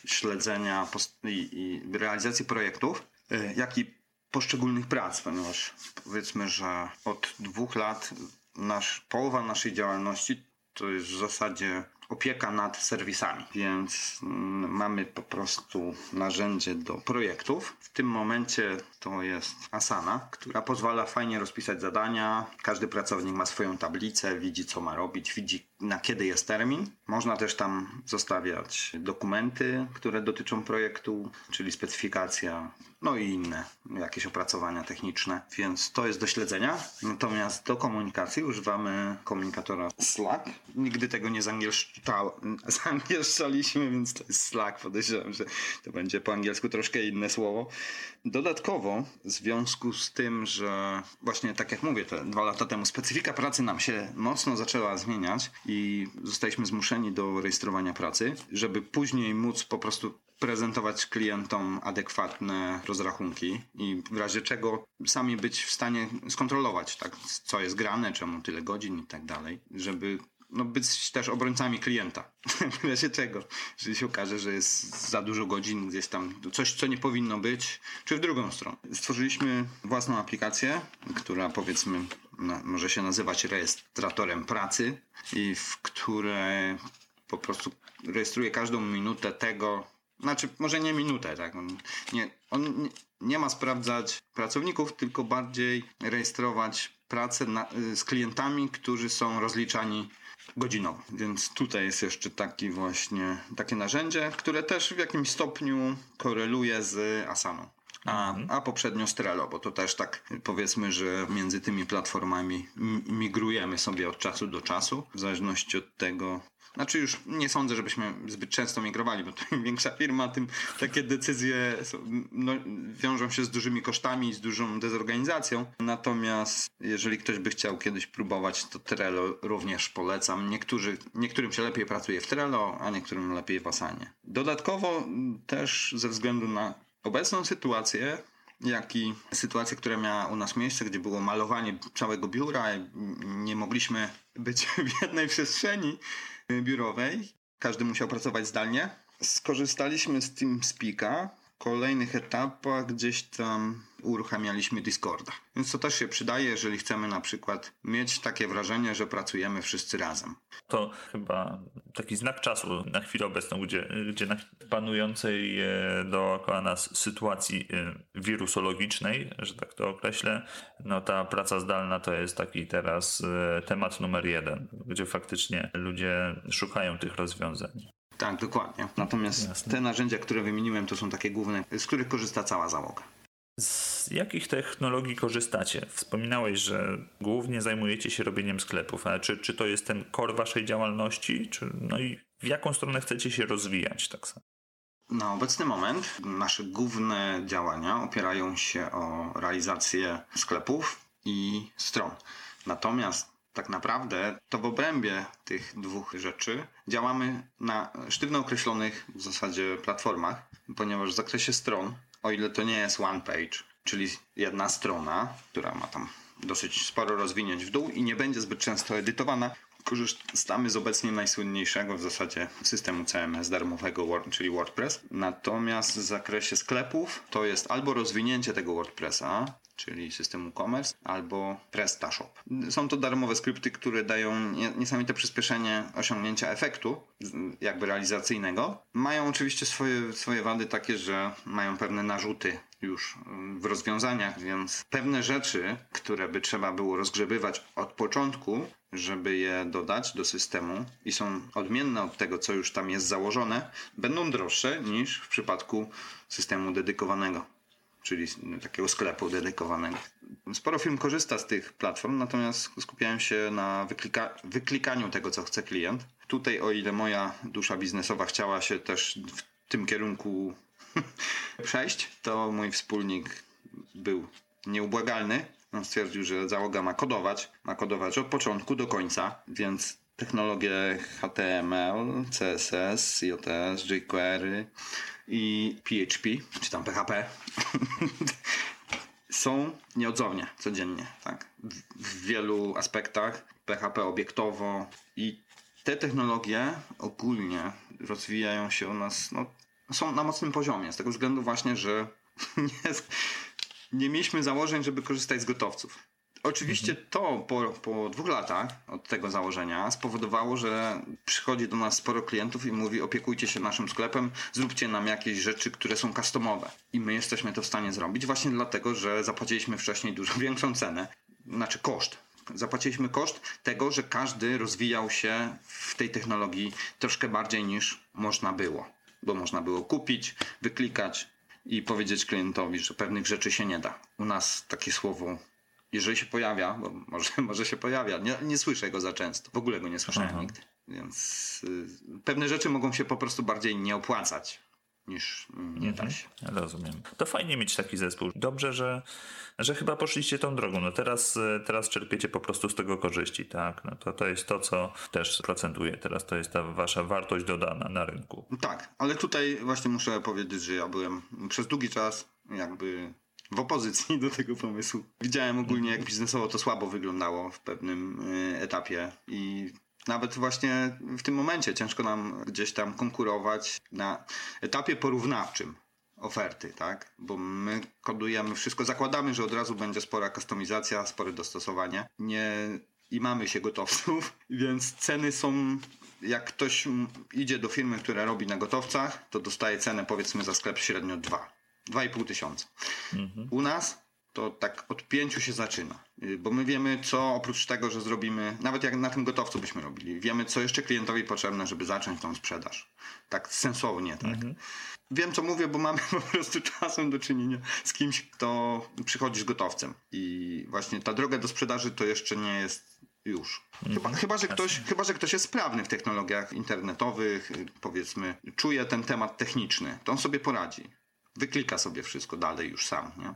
śledzenia i, realizacji projektów, jak i poszczególnych prac, ponieważ powiedzmy, że od dwóch lat nasz, połowa naszej działalności to jest w zasadzie opieka nad serwisami, więc mm, mamy po prostu narzędzie do projektów. W tym momencie to jest Asana, która pozwala fajnie rozpisać zadania. Każdy pracownik ma swoją tablicę, widzi co ma robić, widzi na kiedy jest termin. Można też tam zostawiać dokumenty, które dotyczą projektu, czyli specyfikacja, no i inne jakieś opracowania techniczne, więc to jest do śledzenia. Natomiast do komunikacji używamy komunikatora Slack. Nigdy tego nie zangielszczaliśmy, więc to jest Slack. Podejrzewam, że to będzie po angielsku troszkę inne słowo. Dodatkowo, w związku z tym, że właśnie tak jak mówię, te dwa lata temu specyfika pracy nam się mocno zaczęła zmieniać i zostaliśmy zmuszeni do rejestrowania pracy, żeby później móc po prostu prezentować klientom adekwatne rozrachunki i w razie czego sami być w stanie skontrolować, tak, co jest grane, czemu tyle godzin i tak dalej, żeby no, być też obrońcami klienta. w razie czego, jeżeli się okaże, że jest za dużo godzin gdzieś tam, coś, co nie powinno być, czy w drugą stronę. Stworzyliśmy własną aplikację, która powiedzmy no, może się nazywać rejestratorem pracy i w której po prostu rejestruje każdą minutę tego, znaczy, może nie minutę, tak? On nie, on nie ma sprawdzać pracowników, tylko bardziej rejestrować pracę na, z klientami, którzy są rozliczani godzinowo. Więc tutaj jest jeszcze taki właśnie takie narzędzie, które też w jakimś stopniu koreluje z Asaną. A, mhm. a poprzednio Strelo, bo to też tak powiedzmy, że między tymi platformami migrujemy sobie od czasu do czasu, w zależności od tego, znaczy już nie sądzę, żebyśmy zbyt często migrowali, bo im większa firma, tym takie decyzje no, wiążą się z dużymi kosztami, z dużą dezorganizacją. Natomiast jeżeli ktoś by chciał kiedyś próbować, to Trello również polecam. Niektórzy, niektórym się lepiej pracuje w Trello, a niektórym lepiej w Asanie. Dodatkowo też ze względu na obecną sytuację jak i sytuacja, która miała u nas miejsce, gdzie było malowanie całego biura i nie mogliśmy być w jednej przestrzeni, biurowej. Każdy musiał pracować zdalnie. Skorzystaliśmy z TeamSpeak'a. Kolejnych etapach gdzieś tam uruchamialiśmy Discorda. Więc to też się przydaje, jeżeli chcemy na przykład mieć takie wrażenie, że pracujemy wszyscy razem. To chyba taki znak czasu na chwilę obecną, gdzie, gdzie na panującej e, dookoła nas sytuacji e, wirusologicznej, że tak to określę, no ta praca zdalna to jest taki teraz e, temat numer jeden, gdzie faktycznie ludzie szukają tych rozwiązań. Tak, dokładnie. Natomiast Jasne. te narzędzia, które wymieniłem, to są takie główne, z których korzysta cała załoga. Z jakich technologii korzystacie? Wspominałeś, że głównie zajmujecie się robieniem sklepów, ale czy, czy to jest ten core waszej działalności? Czy, no i w jaką stronę chcecie się rozwijać tak samo? Na obecny moment nasze główne działania opierają się o realizację sklepów i stron. Natomiast tak naprawdę to w obrębie tych dwóch rzeczy działamy na sztywno określonych w zasadzie platformach, ponieważ w zakresie stron o ile to nie jest one page, czyli jedna strona, która ma tam dosyć sporo rozwinięć w dół i nie będzie zbyt często edytowana, korzystamy z obecnie najsłynniejszego w zasadzie systemu CMS darmowego, czyli WordPress. Natomiast w zakresie sklepów to jest albo rozwinięcie tego WordPressa, czyli systemu commerce, albo PrestaShop. Są to darmowe skrypty, które dają niesamowite przyspieszenie osiągnięcia efektu jakby realizacyjnego. Mają oczywiście swoje, swoje wady takie, że mają pewne narzuty już w rozwiązaniach, więc pewne rzeczy, które by trzeba było rozgrzebywać od początku, żeby je dodać do systemu i są odmienne od tego, co już tam jest założone, będą droższe niż w przypadku systemu dedykowanego czyli takiego sklepu dedykowanego. Sporo firm korzysta z tych platform, natomiast skupiałem się na wyklika wyklikaniu tego, co chce klient. Tutaj, o ile moja dusza biznesowa chciała się też w tym kierunku przejść, to mój wspólnik był nieubłagalny. On stwierdził, że załoga ma kodować, ma kodować od początku do końca, więc technologie HTML, CSS, JS, jQuery, i PHP, czy tam PHP. są nieodzownie, codziennie, tak? W, wielu aspektach, PHP obiektowo i te technologie ogólnie rozwijają się u nas, no, są na mocnym poziomie, z tego względu właśnie, że nie, nie mieliśmy założeń, żeby korzystać z gotowców. Oczywiście mhm. to po, po dwóch latach od tego założenia spowodowało, że przychodzi do nas sporo klientów i mówi opiekujcie się naszym sklepem, zróbcie nam jakieś rzeczy, które są customowe. I my jesteśmy to w stanie zrobić właśnie dlatego, że zapłaciliśmy wcześniej dużo większą cenę, znaczy koszt. Zapłaciliśmy koszt tego, że każdy rozwijał się w tej technologii troszkę bardziej niż można było. Bo można było kupić, wyklikać i powiedzieć klientowi, że pewnych rzeczy się nie da. U nas takie słowo jeżeli się pojawia, bo może, może się pojawia, nie, nie słyszę go za często, w ogóle go nie słyszałem Aha. nigdy. Więc y, pewne rzeczy mogą się po prostu bardziej nie opłacać niż nie da mhm. się. Rozumiem. To fajnie mieć taki zespół. Dobrze, że, że chyba poszliście tą drogą. No teraz, y, teraz czerpiecie po prostu z tego korzyści, tak? No to, to jest to, co też procentuje. Teraz to jest ta wasza wartość dodana na rynku. Tak, ale tutaj właśnie muszę powiedzieć, że ja byłem przez długi czas jakby w opozycji do tego pomysłu. Widziałem ogólnie, jak biznesowo to słabo wyglądało w pewnym y, etapie i nawet właśnie w tym momencie ciężko nam gdzieś tam konkurować na etapie porównawczym oferty, tak? Bo my kodujemy wszystko, zakładamy, że od razu będzie spora kustomizacja, spore dostosowanie. Nie i mamy się gotowców, więc ceny są jak ktoś idzie do firmy, która robi na gotowcach, to dostaje cenę powiedzmy za sklep średnio 2. 2,5 tysiąca. Mhm. U nas to tak od pięciu się zaczyna. Y, bo my wiemy, co oprócz tego, że zrobimy, nawet jak na tym gotowcu byśmy robili, wiemy, co jeszcze klientowi potrzebne, żeby zacząć tą sprzedaż. Tak sensownie, tak. Mhm. Wiem, co mówię, bo mamy po prostu czasem do czynienia z kimś, kto przychodzi z gotowcem. I właśnie ta droga do sprzedaży to jeszcze nie jest już. Chyba, mhm. chyba, że ktoś, chyba, że ktoś jest sprawny w technologiach internetowych, y, powiedzmy, czuje ten temat techniczny, to on sobie poradzi wyklika sobie wszystko dalej już sam. Nie?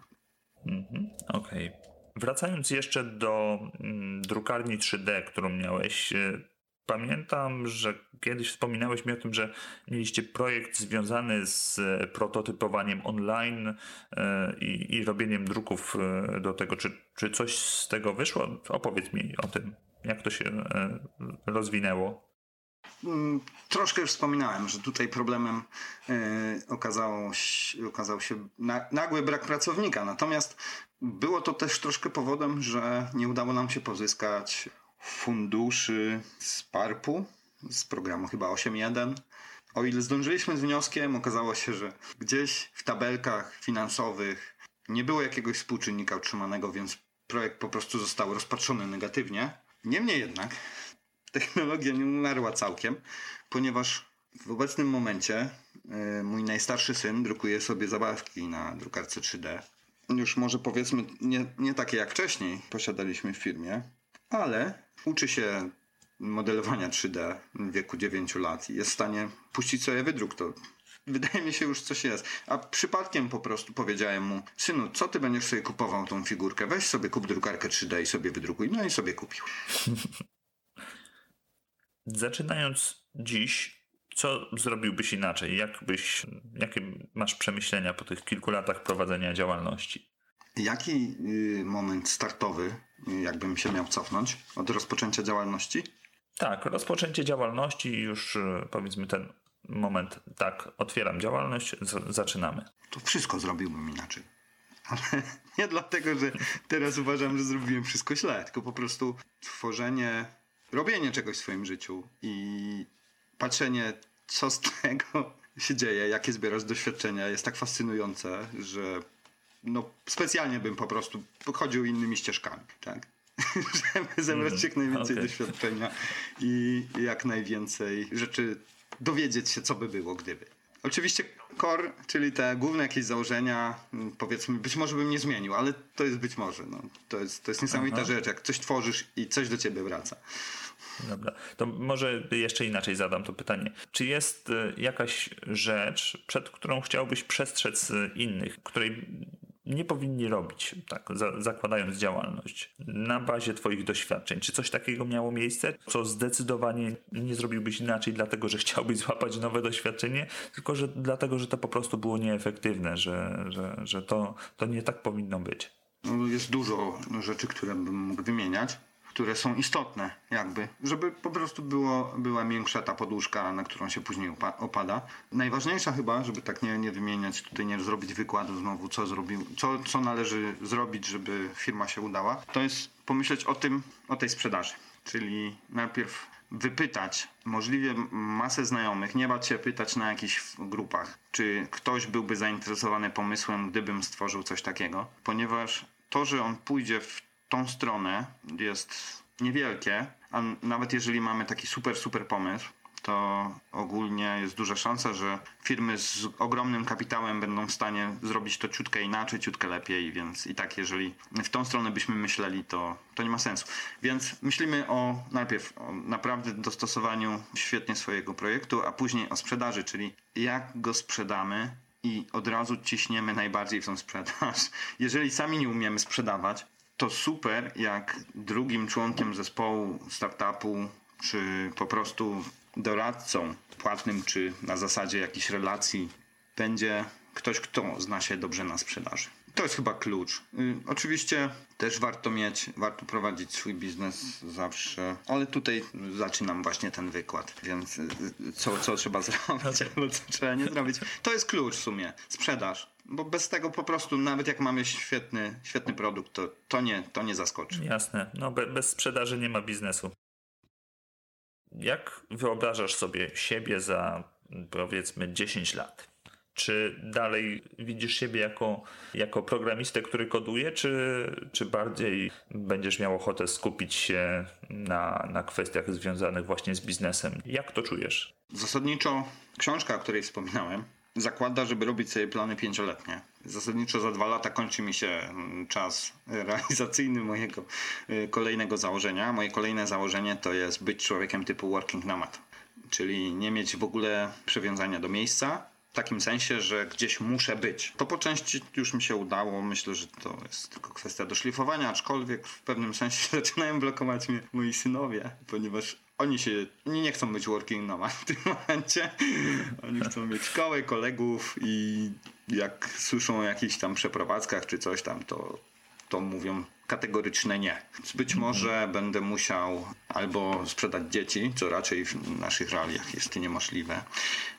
Mhm, Okej. Okay. Wracając jeszcze do mm, drukarni 3D, którą miałeś, e, pamiętam, że kiedyś wspominałeś mi o tym, że mieliście projekt związany z e, prototypowaniem online e, i, i robieniem druków do tego. Czy, czy coś z tego wyszło? Opowiedz mi o tym, jak to się rozwinęło. Mm, troszkę już wspominałem, że tutaj problemem e, okazało się, okazał się nagły brak pracownika. Natomiast było to też troszkę powodem, że nie udało nam się pozyskać funduszy z PARP-u, z programu chyba 8.1. O ile zdążyliśmy z wnioskiem, okazało się, że gdzieś w tabelkach finansowych nie było jakiegoś współczynnika utrzymanego, więc projekt po prostu został rozpatrzony negatywnie. Niemniej jednak technologia nie umarła całkiem, ponieważ w obecnym momencie y, mój najstarszy syn drukuje sobie zabawki na drukarce 3D. Już może powiedzmy nie, nie takie jak wcześniej posiadaliśmy w firmie, ale uczy się modelowania 3D w wieku 9 lat i jest w stanie puścić sobie wydruk. To wydaje mi się już coś jest. A przypadkiem po prostu powiedziałem mu, synu, co ty będziesz sobie kupował tą figurkę? Weź sobie kup drukarkę 3D i sobie wydrukuj. No i sobie kupił. Zaczynając dziś, co zrobiłbyś inaczej? Jak byś, jakie masz przemyślenia po tych kilku latach prowadzenia działalności? Jaki y, moment startowy, y, jakbym się miał cofnąć od rozpoczęcia działalności? Tak, rozpoczęcie działalności już y, powiedzmy ten moment, tak, otwieram działalność, zaczynamy. To wszystko zrobiłbym inaczej. Ale nie dlatego, że teraz uważam, że zrobiłem wszystko źle, tylko po prostu tworzenie robienie czegoś w swoim życiu i patrzenie, co z tego się dzieje, jakie zbierasz doświadczenia, jest tak fascynujące, że no, specjalnie bym po prostu pochodził innymi ścieżkami, tak? Żeby zebrać jak najwięcej okay. doświadczenia i jak najwięcej rzeczy dowiedzieć się, co by było, gdyby. Oczywiście core, czyli te główne jakieś założenia, mm, powiedzmy, być może bym nie zmienił, ale to jest być może. No. To, jest, to jest niesamowita Aha. rzecz, jak coś tworzysz i coś do ciebie wraca. Dobra, to może jeszcze inaczej zadam to pytanie. Czy jest y, jakaś rzecz, przed którą chciałbyś przestrzec innych, której nie powinni robić, tak, za, zakładając działalność na bazie Twoich doświadczeń? Czy coś takiego miało miejsce, co zdecydowanie nie zrobiłbyś inaczej, dlatego że chciałbyś złapać nowe doświadczenie, tylko że dlatego, że to po prostu było nieefektywne, że, że, że to, to nie tak powinno być? No, jest dużo rzeczy, które bym mógł wymieniać które są istotne, jakby, żeby po prostu było, była większa ta poduszka, na którą się później opada. Najważniejsza chyba, żeby tak nie, nie wymieniać, tutaj nie zrobić wykładu znowu, co zrobił, co, co należy zrobić, żeby firma się udała, to jest pomyśleć o tym, o tej sprzedaży. Czyli najpierw wypytać możliwie masę znajomych, nie bać się pytać na jakichś grupach, czy ktoś byłby zainteresowany pomysłem, gdybym stworzył coś takiego, ponieważ to, że on pójdzie w tą stronę jest niewielkie, a nawet jeżeli mamy taki super, super pomysł, to ogólnie jest duża szansa, że firmy z ogromnym kapitałem będą w stanie zrobić to ciutkę inaczej, ciutkę lepiej, więc i tak jeżeli w tą stronę byśmy myśleli, to, to nie ma sensu. Więc myślimy o najpierw o naprawdę dostosowaniu świetnie swojego projektu, a później o sprzedaży, czyli jak go sprzedamy, i od razu ciśniemy najbardziej w tą sprzedaż. Jeżeli sami nie umiemy sprzedawać, to super, jak drugim członkiem zespołu, startupu, czy po prostu doradcą płatnym, czy na zasadzie jakichś relacji, będzie ktoś, kto zna się dobrze na sprzedaży. To jest chyba klucz. Y, oczywiście też warto mieć, warto prowadzić swój biznes zawsze, ale tutaj zaczynam właśnie ten wykład, więc y, co, co trzeba zrobić, albo co trzeba nie zrobić. To jest klucz w sumie. Sprzedaż. Bo bez tego po prostu, nawet jak mamy świetny, świetny produkt, to, to, nie, to nie zaskoczy. Jasne. No be, bez sprzedaży nie ma biznesu. Jak wyobrażasz sobie siebie za powiedzmy 10 lat? Czy dalej widzisz siebie jako, jako programistę, który koduje, czy, czy bardziej będziesz miał ochotę skupić się na, na kwestiach związanych właśnie z biznesem? Jak to czujesz? Zasadniczo książka, o której wspominałem, zakłada, żeby robić sobie plany pięcioletnie. Zasadniczo za dwa lata kończy mi się mm, czas realizacyjny mojego y, kolejnego założenia. Moje kolejne założenie to jest być człowiekiem typu working nomad, czyli nie mieć w ogóle przywiązania do miejsca, w takim sensie, że gdzieś muszę być. To po części już mi się udało. Myślę, że to jest tylko kwestia doszlifowania, aczkolwiek w pewnym sensie zaczynają blokować mnie moi synowie, ponieważ oni się, oni nie chcą być working nomad w tym momencie. Oni chcą mieć szkołę, kolegów i jak słyszą o jakichś tam przeprowadzkach czy coś tam, to, to mówią kategoryczne nie. Być może będę musiał albo sprzedać dzieci, co raczej w naszych realiach jest niemożliwe,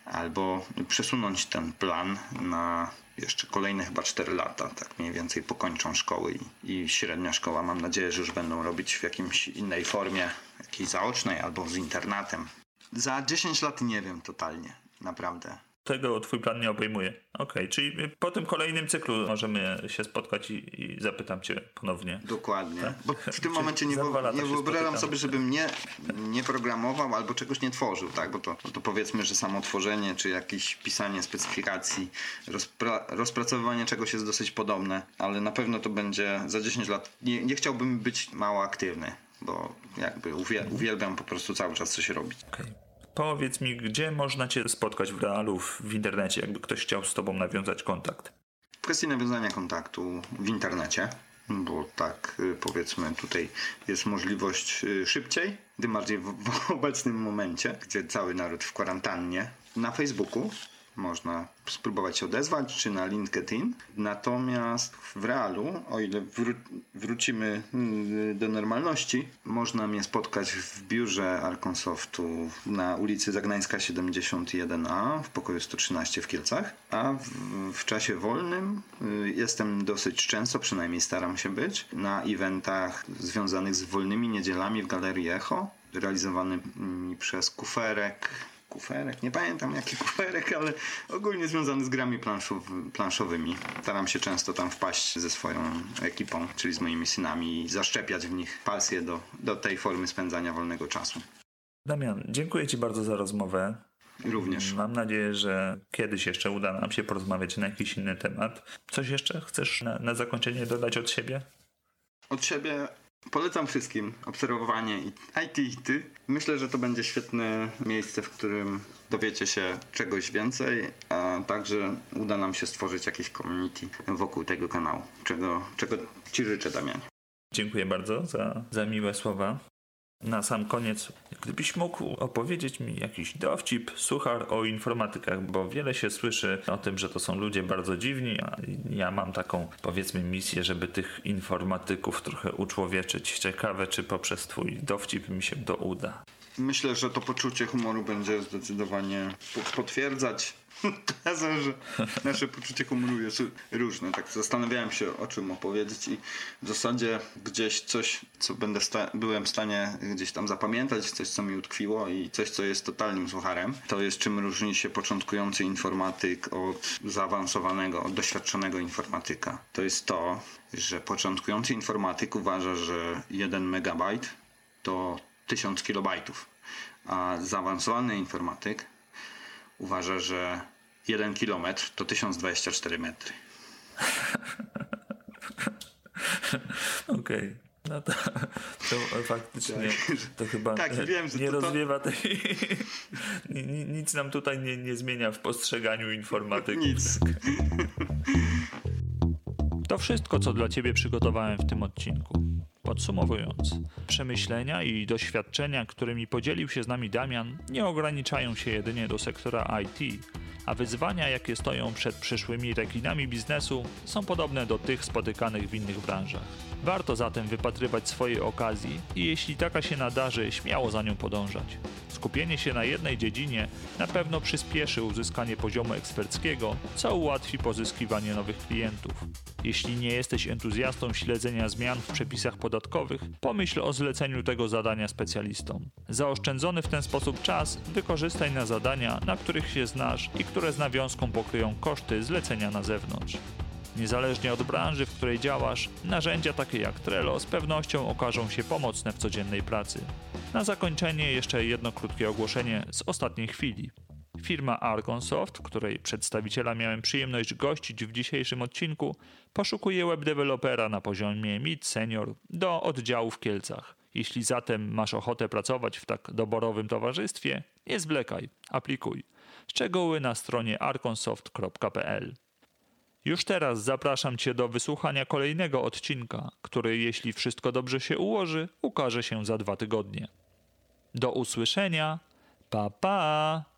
albo przesunąć ten plan na jeszcze kolejne chyba 4 lata, tak mniej więcej pokończą szkoły i, i średnia szkoła mam nadzieję, że już będą robić w jakimś innej formie, jakiejś zaocznej albo z internatem. Za 10 lat nie wiem totalnie, naprawdę tego twój plan nie obejmuje. Okej, okay, czyli po tym kolejnym cyklu możemy się spotkać i, i zapytam cię ponownie. Dokładnie. Tak? Bo w tym momencie nie, nie wyobrażam sobie, żebym nie, nie programował albo czegoś nie tworzył, tak? Bo to, to powiedzmy, że samo tworzenie, czy jakieś pisanie specyfikacji, rozpra rozpracowywanie czegoś jest dosyć podobne, ale na pewno to będzie za 10 lat. Nie, nie chciałbym być mało aktywny, bo jakby uwielbiam po prostu cały czas coś robić. Okay. Powiedz mi, gdzie można Cię spotkać w realu, w internecie, jakby ktoś chciał z Tobą nawiązać kontakt? W kwestii nawiązania kontaktu w internecie, bo tak y, powiedzmy tutaj jest możliwość y, szybciej, tym bardziej w, w obecnym momencie, gdzie cały naród w kwarantannie. Na Facebooku można spróbować się odezwać, czy na LinkedIn. Natomiast w realu, o ile wró wrócimy mm, do normalności, można mnie spotkać w biurze Arconsoftu na ulicy Zagnańska 71a w pokoju 113 w Kielcach, a w, w czasie wolnym y, jestem dosyć często, przynajmniej staram się być, na eventach związanych z wolnymi niedzielami w Galerii Echo, realizowany przez Kuferek, kuferek, nie pamiętam jaki kuferek, ale ogólnie związany z grami planszowymi. Staram się często tam wpaść ze swoją ekipą, czyli z moimi synami i zaszczepiać w nich pasję do, do tej formy spędzania wolnego czasu. Damian, dziękuję Ci bardzo za rozmowę. Również. Mam nadzieję, że kiedyś jeszcze uda nam się porozmawiać na jakiś inny temat. Coś jeszcze chcesz na, na zakończenie dodać od siebie? Od siebie Polecam wszystkim obserwowanie IT i ty. Myślę, że to będzie świetne miejsce, w którym dowiecie się czegoś więcej, a także uda nam się stworzyć jakieś community wokół tego kanału, czego, czego Ci życzę, Damian. Dziękuję bardzo za, za miłe słowa. Na sam koniec, gdybyś mógł opowiedzieć mi jakiś dowcip, suchar o informatykach, bo wiele się słyszy o tym, że to są ludzie bardzo dziwni, a ja mam taką, powiedzmy, misję, żeby tych informatyków trochę uczłowieczyć. Ciekawe, czy poprzez twój dowcip mi się to uda. Myślę, że to poczucie humoru będzie zdecydowanie potwierdzać tezę, że nasze poczucie humoru jest różne. Tak zastanawiałem się o czym opowiedzieć i w zasadzie gdzieś coś, co będę byłem w stanie gdzieś tam zapamiętać, coś co mi utkwiło i coś co jest totalnym sucharem, to jest czym różni się początkujący informatyk od zaawansowanego, od doświadczonego informatyka. To jest to, że początkujący informatyk uważa, że 1 megabajt to 1000 kilobajtów, a zaawansowany informatyk uważa, że 1 kilometr to 1024 metry. Okej. Okay. No to, to faktycznie tak. to chyba tak, wiem, nie to, rozwiewa tej. nic nam tutaj nie, nie zmienia w postrzeganiu informatyków. Nic. To wszystko, co dla Ciebie przygotowałem w tym odcinku. Podsumowując, przemyślenia i doświadczenia, którymi podzielił się z nami Damian, nie ograniczają się jedynie do sektora IT, a wyzwania, jakie stoją przed przyszłymi rekinami biznesu, są podobne do tych spotykanych w innych branżach. Warto zatem wypatrywać swojej okazji i jeśli taka się nadarzy, śmiało za nią podążać. Skupienie się na jednej dziedzinie na pewno przyspieszy uzyskanie poziomu eksperckiego, co ułatwi pozyskiwanie nowych klientów. Jeśli nie jesteś entuzjastą śledzenia zmian w przepisach podatkowych, pomyśl o zleceniu tego zadania specjalistom. Zaoszczędzony w ten sposób czas wykorzystaj na zadania, na których się znasz i które z nawiązką pokryją koszty zlecenia na zewnątrz. Niezależnie od branży, w której działasz, narzędzia takie jak Trello z pewnością okażą się pomocne w codziennej pracy. Na zakończenie jeszcze jedno krótkie ogłoszenie z ostatniej chwili. Firma Argonsoft, której przedstawiciela miałem przyjemność gościć w dzisiejszym odcinku, poszukuje webdewelopera na poziomie mid senior do oddziału w Kielcach. Jeśli zatem masz ochotę pracować w tak doborowym towarzystwie, nie zwlekaj, aplikuj. Szczegóły na stronie arkonsoft.pl. Już teraz zapraszam Cię do wysłuchania kolejnego odcinka, który, jeśli wszystko dobrze się ułoży, ukaże się za dwa tygodnie. Do usłyszenia. Pa pa!